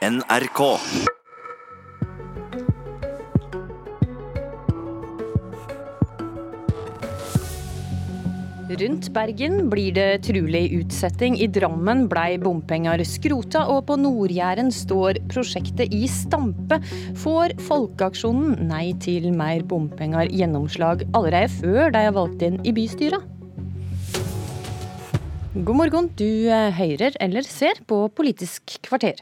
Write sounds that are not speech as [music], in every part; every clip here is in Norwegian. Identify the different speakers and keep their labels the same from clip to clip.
Speaker 1: NRK.
Speaker 2: Rundt Bergen blir det trulig utsetting. I Drammen blei bompenger skrota, og på Nord-Jæren står prosjektet i stampe. Får Folkeaksjonen Nei til mer bompenger gjennomslag allerede før de er valgt inn i bystyret? God morgen, du hører eller ser på Politisk kvarter.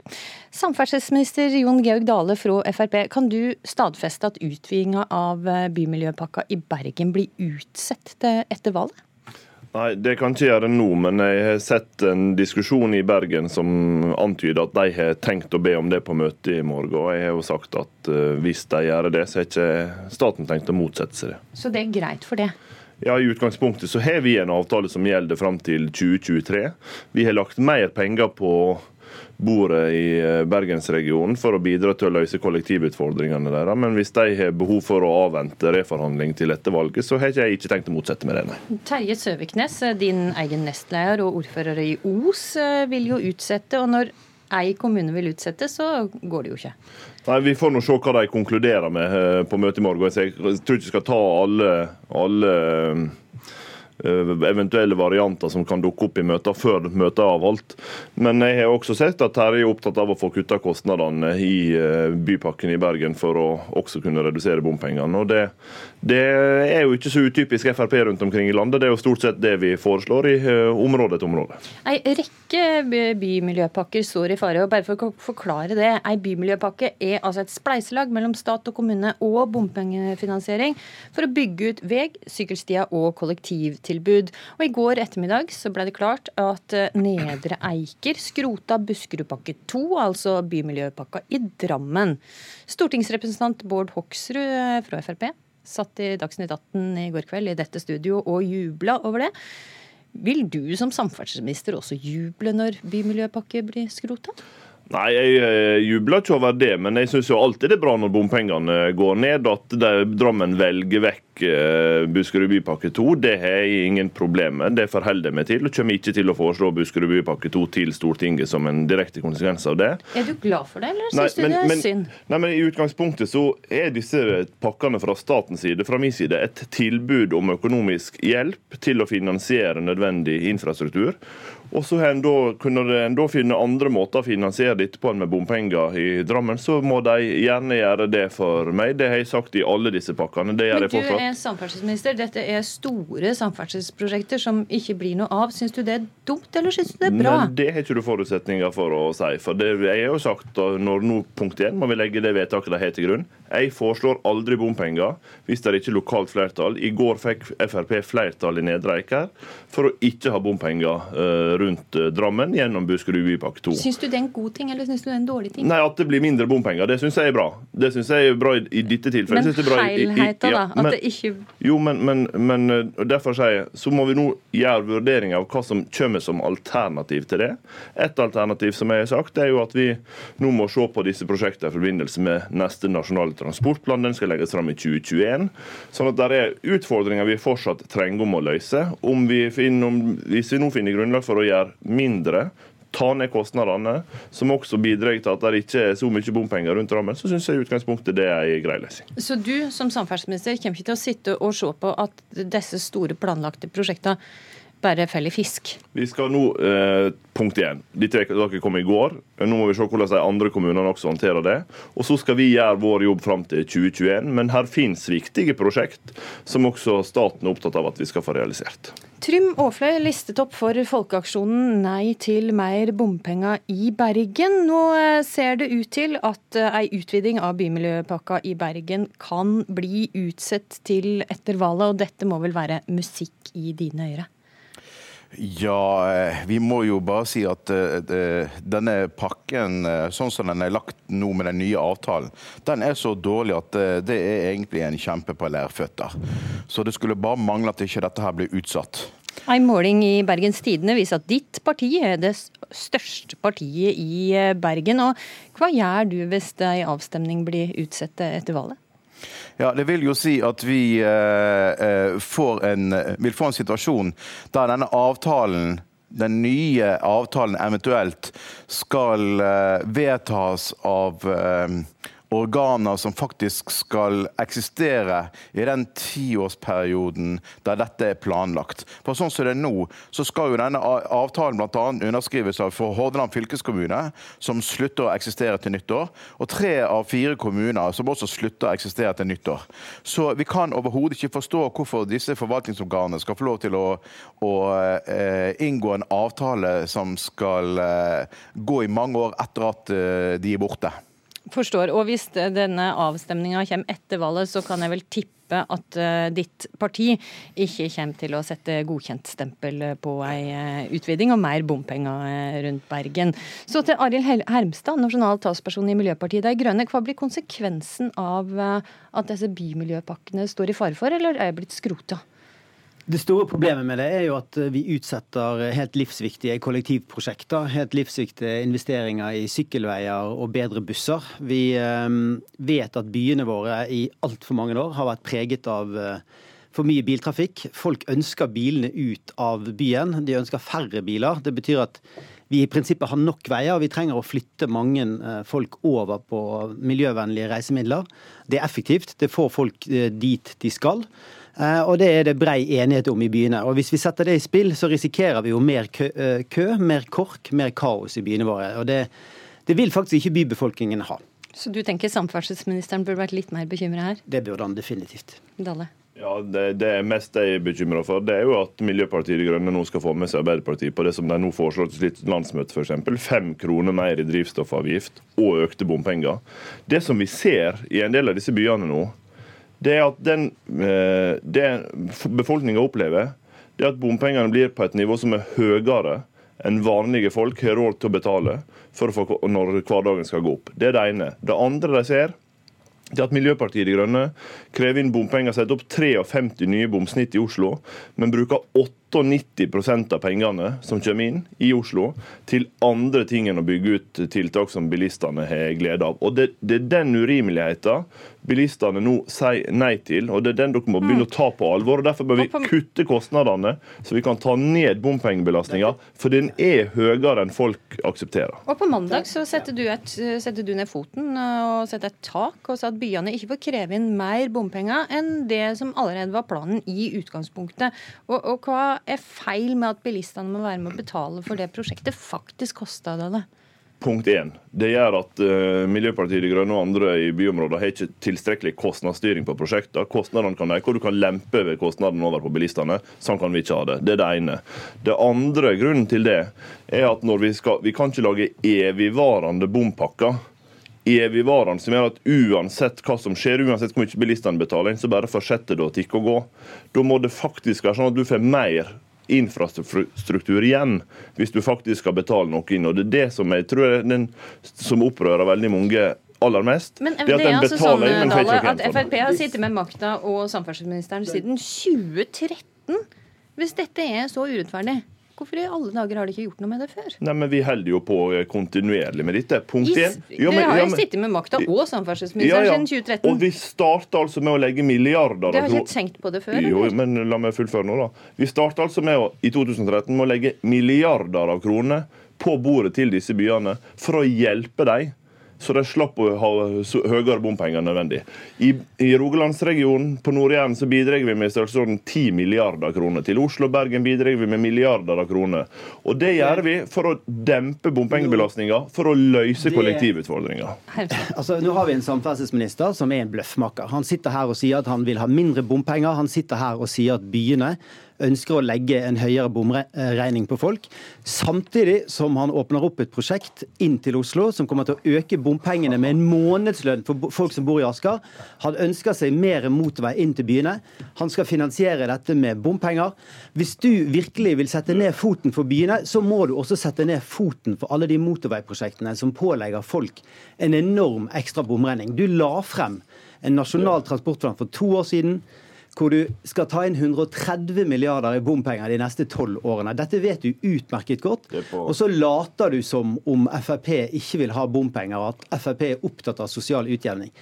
Speaker 2: Samferdselsminister Jon Georg Dale fra Frp, kan du stadfeste at utvidinga av bymiljøpakka i Bergen blir utsatt etter valget?
Speaker 3: Nei, Det kan ikke gjøre nå, men jeg har sett en diskusjon i Bergen som antyder at de har tenkt å be om det på møtet i morgen. og Jeg har jo sagt at uh, hvis de gjør det, så har ikke staten tenkt å motsette seg det.
Speaker 2: Så det er greit for det?
Speaker 3: Ja, I utgangspunktet så har vi en avtale som gjelder fram til 2023. Vi har lagt mer penger på bordet i bergensregionen for å bidra til å løse kollektivutfordringene deres. Men hvis de har behov for å avvente reforhandling til etter valget, så har jeg ikke tenkt å motsette meg det, nei.
Speaker 2: Terje Søviknes, din egen nestleder og ordfører i Os, vil jo utsette. og når ei kommune vil utsette, så går det jo ikke.
Speaker 3: Nei, Vi får nå se hva de konkluderer med på møtet i morgen. Jeg tror ikke vi skal ta alle, alle eventuelle varianter som kan dukke opp i møter før møtet er avholdt. Men jeg har også sett at Terje er opptatt av å få kutta kostnadene i bypakken i Bergen for å også kunne redusere bompengene. Og det, det, er jo ikke så utypisk Frp rundt omkring i landet. Det er jo stort sett det vi foreslår i område etter område.
Speaker 2: Ei rekke bymiljøpakker står i fare. og Bare for å forklare det. Ei bymiljøpakke er altså et spleiselag mellom stat og kommune og bompengefinansiering for å bygge ut vei, sykkelstier og kollektivtilbud tilbud. Og I går ettermiddag så ble det klart at Nedre Eiker skrota Buskerudpakke 2, altså bymiljøpakka i Drammen. Stortingsrepresentant Bård Hoksrud fra Frp satt i Dagsnytt 18 i går kveld i dette studio og jubla over det. Vil du som samferdselsminister også juble når bymiljøpakke blir skrota?
Speaker 3: Nei, jeg jubler ikke over det, men jeg syns alltid det er bra når bompengene går ned. At Drammen velger vekk Buskerud bypakke 2, det har jeg ingen problem med. Det forholder jeg meg til, og kommer ikke til å foreslå Buskerud bypakke 2 til Stortinget som en direkte konsekvens av det.
Speaker 2: Er du glad for det, eller syns du det er
Speaker 3: men,
Speaker 2: synd?
Speaker 3: Nei, men I utgangspunktet så er disse pakkene fra statens side, fra min side, et tilbud om økonomisk hjelp til å finansiere nødvendig infrastruktur. Og så kunne en da finne andre måter å finansiere dette på enn med bompenger i Drammen, så må de gjerne gjøre det for meg. Det har jeg sagt i alle disse pakkene. Det gjør jeg fortsatt.
Speaker 2: Men du er samferdselsminister. Dette er store samferdselsprosjekter som ikke blir noe av. Syns du det er dumt, eller syns du det er bra?
Speaker 3: Men det har ikke du forutsetninger for å si. For det jeg har jo sagt når nå punkt én må vi legge det vedtaket de har til grunn. Jeg foreslår aldri bompenger hvis det er ikke lokalt flertall. I går fikk Frp flertall i Nedre Eiker for å ikke ha bompenger rundt Drammen gjennom Buskerud bypakke 2.
Speaker 2: Syns du det er en god ting, eller syns du det er en dårlig ting?
Speaker 3: Nei, At det blir mindre bompenger, det syns jeg er bra. Det syns jeg er bra i, i dette tilfellet.
Speaker 2: Men helheten, da? At det ikke
Speaker 3: Jo, men, men, men derfor sier jeg så må vi nå gjøre vurderinger av hva som kommer som alternativ til det. Et alternativ som jeg har sagt, er jo at vi nå må se på disse prosjektene i forbindelse med neste nasjonale transportplan. Den skal legges fram i 2021. Sånn at det er utfordringer vi fortsatt trenger om å løse. Om vi finner, om, hvis vi nå finner grunnlag for å gjøre mindre ta ned kostnadene, som også bidrar til at det ikke er så mye bompenger rundt rammen, så syns jeg i utgangspunktet det er ei grei løsning.
Speaker 2: Så du som samferdselsminister kommer ikke til å sitte og se på at disse store planlagte prosjektene bare feller fisk?
Speaker 3: Vi skal nå, eh, Punkt én. Dette vedtaket kom i går. Nå må vi se hvordan de andre kommunene også håndterer det. Og Så skal vi gjøre vår jobb fram til 2021. Men her finnes viktige prosjekt som også staten er opptatt av at vi skal få realisert.
Speaker 2: Trym Aafløy listet opp for folkeaksjonen Nei til mer bompenger i Bergen. Nå ser det ut til at ei utviding av bymiljøpakka i Bergen kan bli utsatt til etter valget, og dette må vel være musikk i dine ører?
Speaker 4: Ja, vi må jo bare si at uh, denne pakken, sånn som den er lagt nå med den nye avtalen, den er så dårlig at det er egentlig en kjempe på lærføtter. Så det skulle bare mangle at ikke dette her blir utsatt.
Speaker 2: En måling i Bergens Tidende viser at ditt parti er det største partiet i Bergen. Og hva gjør du hvis ei avstemning blir utsatt etter valget?
Speaker 4: Ja, Det vil jo si at vi eh, får en, vil få en situasjon der denne avtalen den nye avtalen eventuelt skal eh, vedtas av eh, organer som faktisk skal eksistere i den tiårsperioden der dette er planlagt. For sånn som det er nå, så skal jo denne avtalen bl.a. underskrives av for Hordaland fylkeskommune, som slutter å eksistere til nyttår, og tre av fire kommuner som også slutter å eksistere til nyttår. Så vi kan overhodet ikke forstå hvorfor disse forvaltningsorganene skal få lov til å, å eh, inngå en avtale som skal eh, gå i mange år etter at eh, de er borte.
Speaker 2: Forstår. Og hvis denne avstemninga kommer etter valget, så kan jeg vel tippe at uh, ditt parti ikke kommer til å sette godkjentstempel på ei uh, utviding og mer bompenger uh, rundt Bergen. Så til Arild Hermstad, nasjonal talsperson i Miljøpartiet De Grønne. Hva blir konsekvensen av at disse bymiljøpakkene står i fare for, eller er blitt skrota?
Speaker 1: Det store problemet med det er jo at vi utsetter helt livsviktige kollektivprosjekter. Helt livsviktige investeringer i sykkelveier og bedre busser. Vi ehm, vet at byene våre i altfor mange år har vært preget av eh, for mye biltrafikk. Folk ønsker bilene ut av byen. De ønsker færre biler. Det betyr at vi i prinsippet har nok veier, og vi trenger å flytte mange eh, folk over på miljøvennlige reisemidler. Det er effektivt. Det får folk eh, dit de skal. Eh, og det er det brei enighet om i byene. Og Hvis vi setter det i spill, så risikerer vi jo mer kø, eh, kø mer kork, mer kaos i byene våre. Og det, det vil faktisk ikke bybefolkningen ha.
Speaker 2: Så du tenker samferdselsministeren burde vært litt mer bekymra her?
Speaker 1: Det burde han definitivt.
Speaker 2: Dalle.
Speaker 3: Ja, det, det er mest jeg er bekymra for, det er jo at Miljøpartiet De Grønne nå skal få med seg Arbeiderpartiet på det som de nå foreslår til sitt landsmøte, f.eks. Fem kroner mer i drivstoffavgift og økte bompenger. Det som vi ser i en del av disse byene nå, det er at den, eh, det befolkninga opplever, det at bompengene blir på et nivå som er høyere enn vanlige folk har råd til å betale for å få, når hverdagen skal gå opp. Det er det ene. Det andre de ser, det at Miljøpartiet De Grønne krever inn bompenger, setter opp 53 nye bomsnitt i Oslo, men bruker 98% av pengene som kommer inn i Oslo, til andre ting enn å bygge ut tiltak som bilistene har glede av. Og Det, det er den urimeligheten bilistene nå sier nei til, og det er den dere må begynne å ta på alvor. og Derfor bør vi kutte kostnadene, så vi kan ta ned bompengebelastninga, for den er høyere enn folk aksepterer.
Speaker 2: Og På mandag så setter du, et, setter du ned foten og setter et tak og sa at byene ikke får kreve inn mer bompenger enn det som allerede var planen i utgangspunktet. Og, og hva er feil med at bilistene må være med å betale for det prosjektet faktisk kosta det?
Speaker 3: Punkt 1. Det gjør at uh, Miljøpartiet De Grønne og andre i byområder har ikke tilstrekkelig kostnadsstyring på prosjekter. Kostnadene kan øke, og du kan lempe ved kostnadene over på bilistene. Sånn kan vi ikke ha det. Det er det ene. Det andre grunnen til det er at vi, skal, vi kan ikke lage evigvarende bompakker evigvarende som gjør at uansett hva som skjer, uansett hvor mye bilistene betaler inn, så bare fortsetter det å tikke og gå. Da må det faktisk være sånn at du får mer infrastruktur igjen hvis du faktisk skal betale noe inn. Og Det er det som jeg tror er den som opprører veldig mange aller mest.
Speaker 2: Men det, det er altså sånn, Dale, at Frp har sittet med makta og samferdselsministeren siden 2013. Hvis dette er så urettferdig, Hvorfor i alle dager har de ikke gjort noe med det før?
Speaker 3: Nei, men Vi holder jo på kontinuerlig med dette. Punkt én.
Speaker 2: Ja, det har jo sittet med makta og samferdselsministeren ja, ja. siden 2013.
Speaker 3: Og vi starta altså med å legge milliarder
Speaker 2: Det har ikke tenkt på det før?
Speaker 3: Jo, eller? men la meg fullføre nå, da. Vi starta altså med å, i 2013 med å legge milliarder av kroner på bordet til disse byene for å hjelpe dem så de slapp å ha høyere bompenger enn nødvendig. I, i Rogalandsregionen på Nord-Jæren så bidrar vi med størrelsesorden 10 milliarder kroner. Til Oslo og Bergen bidrar vi med milliarder av kroner. Og det gjør vi for å dempe bompengebelastninga, for å løse kollektivutfordringa.
Speaker 1: Altså, nå har vi en samferdselsminister som er en bløffmaker. Han sitter her og sier at han vil ha mindre bompenger. Han sitter her og sier at byene ønsker å legge en høyere bomregning på folk, samtidig som han åpner opp et prosjekt inn til Oslo som kommer til å øke bompengene med en månedslønn for folk som bor i Asker. Han ønsker seg mer motorvei inn til byene. Han skal finansiere dette med bompenger. Hvis du virkelig vil sette ned foten for byene, så må du også sette ned foten for alle de motorveiprosjektene som pålegger folk en enorm ekstra bomregning. Du la frem en nasjonal transportplan for to år siden hvor du skal ta inn 130 milliarder i bompenger de neste tolv årene. Dette vet du utmerket godt. Og så later du som om Frp ikke vil ha bompenger, og at Frp er opptatt av sosial utjevning.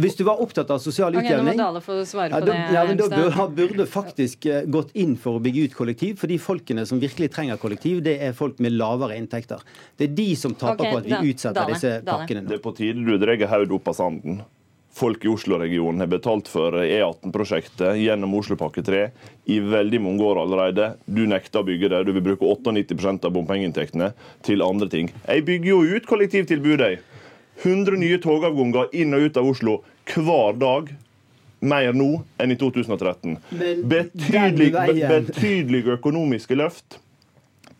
Speaker 1: Hvis du var opptatt av sosial utjevning
Speaker 2: svare
Speaker 1: ja, da, ja, men da burde, burde faktisk eh, gått inn for å bygge ut kollektiv, for de folkene som virkelig trenger kollektiv, det er folk med lavere inntekter. Det er de som taper
Speaker 2: okay,
Speaker 1: på at vi utsetter disse pakkene nå.
Speaker 3: Det er på tide du drar hodet opp av sanden. Folk i Oslo-regionen har betalt for E18-prosjektet gjennom Oslopakke 3 i veldig mange år allerede. Du nekter å bygge det. Du vil bruke 98% av bompengeinntektene til andre ting. Jeg bygger jo ut kollektivtilbudet. 100 nye togavganger inn og ut av Oslo hver dag. Mer nå enn i 2013.
Speaker 1: Men
Speaker 3: Betydelig, betydelige økonomiske løft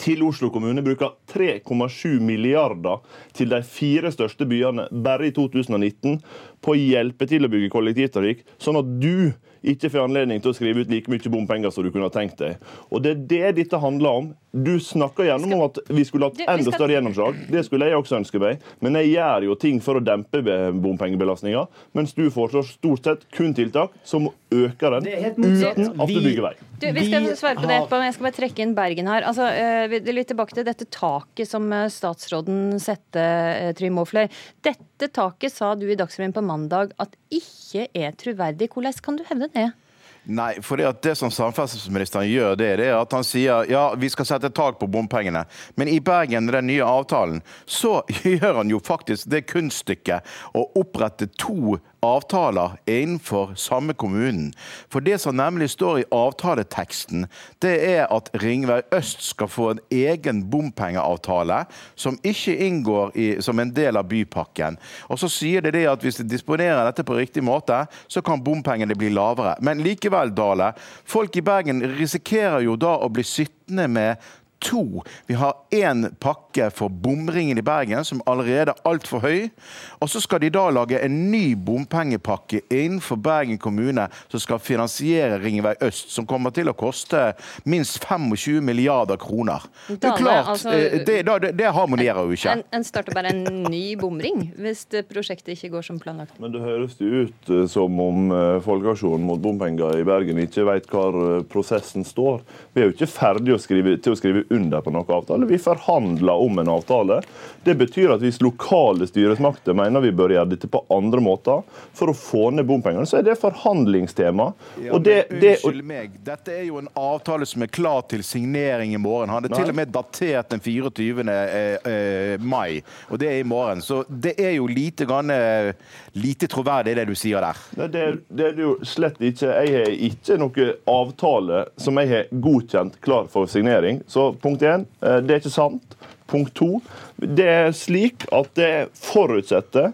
Speaker 3: til Oslo kommune bruker 3,7 milliarder til de fire største byene bare i 2019 på å hjelpe til å bygge kollektivtrafikk, sånn at du ikke får anledning til å skrive ut like mye bompenger som du kunne ha tenkt deg. Og Det er det dette handler om. Du snakker gjennom om at vi skulle hatt enda
Speaker 2: skal-
Speaker 3: større gjennomslag. Det skulle jeg også ønske meg. Men jeg gjør jo ting for å dempe bompengebelastninga, mens du foreslår stort sett kun tiltak som øker den,
Speaker 1: Det helt motsatt.
Speaker 3: uten at du bygger vei.
Speaker 2: Du, vi skal svare på det etterpå, men jeg skal bare trekke inn Bergen her. Altså, eh, litt tilbake til dette taket som eh, statsråden sette, eh, Trym Aafløy. Dette taket sa du i Dagsrevyen på mandag at ikke er troverdig. Hvordan kan du hevde det?
Speaker 4: Nei, for det, at det som samferdselsministeren gjør, det, det er at han sier ja, vi skal sette tak på bompengene. Men i Bergen, den nye avtalen, så [laughs] gjør han jo faktisk det kunststykket å opprette to avtaler innenfor samme kommunen. For det som nemlig står i avtaleteksten, det er at Ringvei øst skal få en egen bompengeavtale som ikke inngår i, som en del av bypakken. Og så sier det det at hvis de disponerer dette på riktig måte, så kan bompengene bli lavere. Men likevel, Dale, folk i Bergen risikerer jo da å bli sittende med to. Vi har én pakke for bomringen i Bergen, som allerede er altfor høy. Og så skal de da lage en ny bompengepakke innenfor Bergen kommune som skal finansiere Ringvei øst, som kommer til å koste minst 25 milliarder kroner. Det er klart,
Speaker 2: altså-
Speaker 4: eh, det, det, det harmonerer jo ikke.
Speaker 2: En, en starter bare en ny bomring hvis prosjektet ikke går som planlagt.
Speaker 3: Men det høres jo ut eh, som om eh, Folkeaksjonen mot bompenger i Bergen ikke vet hvor prosessen står. Vi er jo ikke ferdige å skrive, til å skrive under på noen avtale. Vi forhandler om en avtale. Det betyr at hvis lokale styresmakter mener vi bør gjøre dette på andre måter for å få ned bompengene, så er det forhandlingstema.
Speaker 4: Ja,
Speaker 3: det, det,
Speaker 4: Unnskyld meg, dette er jo en avtale som er klar til signering i morgen. Han er
Speaker 3: Nei.
Speaker 4: til og med datert den 24. Eh, eh, mai, og det er i morgen. Så det er jo lite grann eh, lite troverdig, det du sier der.
Speaker 3: Nei, det, det er det jo slett ikke. Jeg har ikke noen avtale som jeg har godkjent klar for signering. Så punkt én, eh, det er ikke sant. Punkt to, det er slik at det forutsetter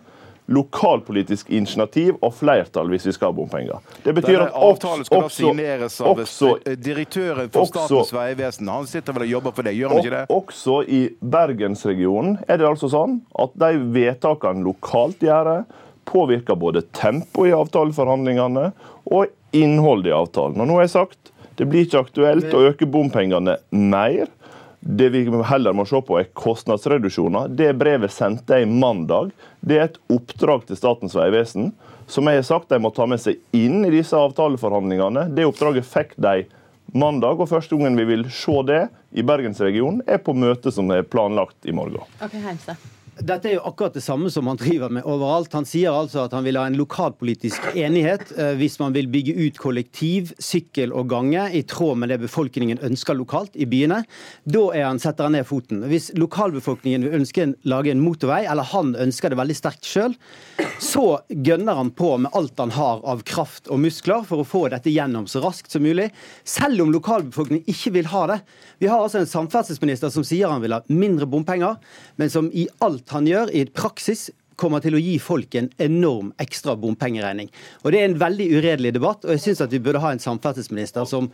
Speaker 3: lokalpolitisk initiativ og flertall hvis vi skal ha bompenger. Det betyr
Speaker 4: Denne
Speaker 3: at også,
Speaker 4: avtalen skal da signeres av
Speaker 3: også,
Speaker 4: direktøren for
Speaker 3: også-
Speaker 4: Statens vegvesen. Han sitter vel og jobber for det, gjør han ikke det?
Speaker 3: Også i Bergensregionen er det altså sånn at de vedtakene lokalt gjør, påvirker både tempoet i avtaleforhandlingene og innholdet i avtalen. Og nå har jeg sagt det blir ikke aktuelt å øke bompengene mer. Det vi heller må se på, er kostnadsreduksjoner. Det brevet sendte jeg mandag. Det er et oppdrag til Statens vegvesen som jeg har sagt de må ta med seg inn i disse avtaleforhandlingene. Det oppdraget fikk de mandag, og første gangen vi vil se det i Bergensregionen, er på møtet som er planlagt i morgen.
Speaker 2: Ok, Heimstad.
Speaker 1: Dette er jo akkurat det samme som han driver med overalt. Han sier altså at han vil ha en lokalpolitisk enighet eh, hvis man vil bygge ut kollektiv, sykkel og gange i tråd med det befolkningen ønsker lokalt i byene. Da han, setter han ned foten. Hvis lokalbefolkningen vil ønske en, lage en motorvei, eller han ønsker det veldig sterkt sjøl, så gønner han på med alt han har av kraft og muskler for å få dette gjennom så raskt som mulig. Selv om lokalbefolkningen ikke vil ha det. Vi har altså en samferdselsminister som sier han vil ha mindre bompenger, men som i alt han gjør i praksis kommer til å gi folk en enorm ekstra bompengeregning. Og Det er en veldig uredelig debatt, og jeg syns vi burde ha en samferdselsminister som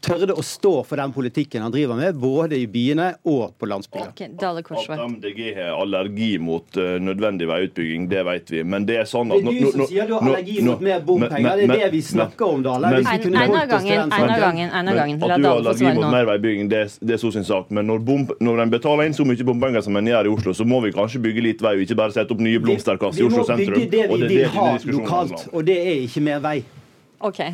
Speaker 1: tørde å stå for den politikken han driver med, både i byene og på landsbygda.
Speaker 2: Ok, Dale Korsvær.
Speaker 3: At MDG har allergi mot uh, nødvendig veiutbygging, det vet vi. Men det er sånn at Det
Speaker 1: er du som sier du har allergi mot mer bompenger. Det er det vi snakker om, Dale. Hvis vi
Speaker 2: En,
Speaker 1: kunne
Speaker 2: en
Speaker 1: holdt
Speaker 2: av
Speaker 1: oss til
Speaker 2: gangen,
Speaker 1: den
Speaker 2: en av
Speaker 1: saken.
Speaker 3: At du har allergi mot mer veibygging, det, det er så sin sak. Men når, bom, når en betaler inn så mye bompenger som en gjør i Oslo, så må vi kanskje bygge litt vei, og ikke bare sette opp nye blomsterkasser i Oslo sentrum.
Speaker 1: Vi må bygge det vi vil ha lokalt, og det er ikke mer vei.
Speaker 2: Ok.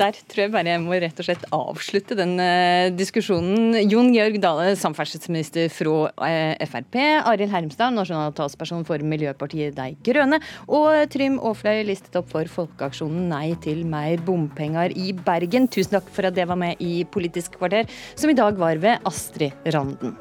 Speaker 2: Der tror jeg bare jeg må rett og slett avslutte den uh, diskusjonen. Jon Georg Dale, samferdselsminister fra uh, Frp. Arild Hermstad, nasjonal talsperson for Miljøpartiet De Grønne. Og Trym Aafløy listet opp for Folkeaksjonen Nei til mer bompenger i Bergen. Tusen takk for at det var med i Politisk kvarter, som i dag var ved Astrid Randen.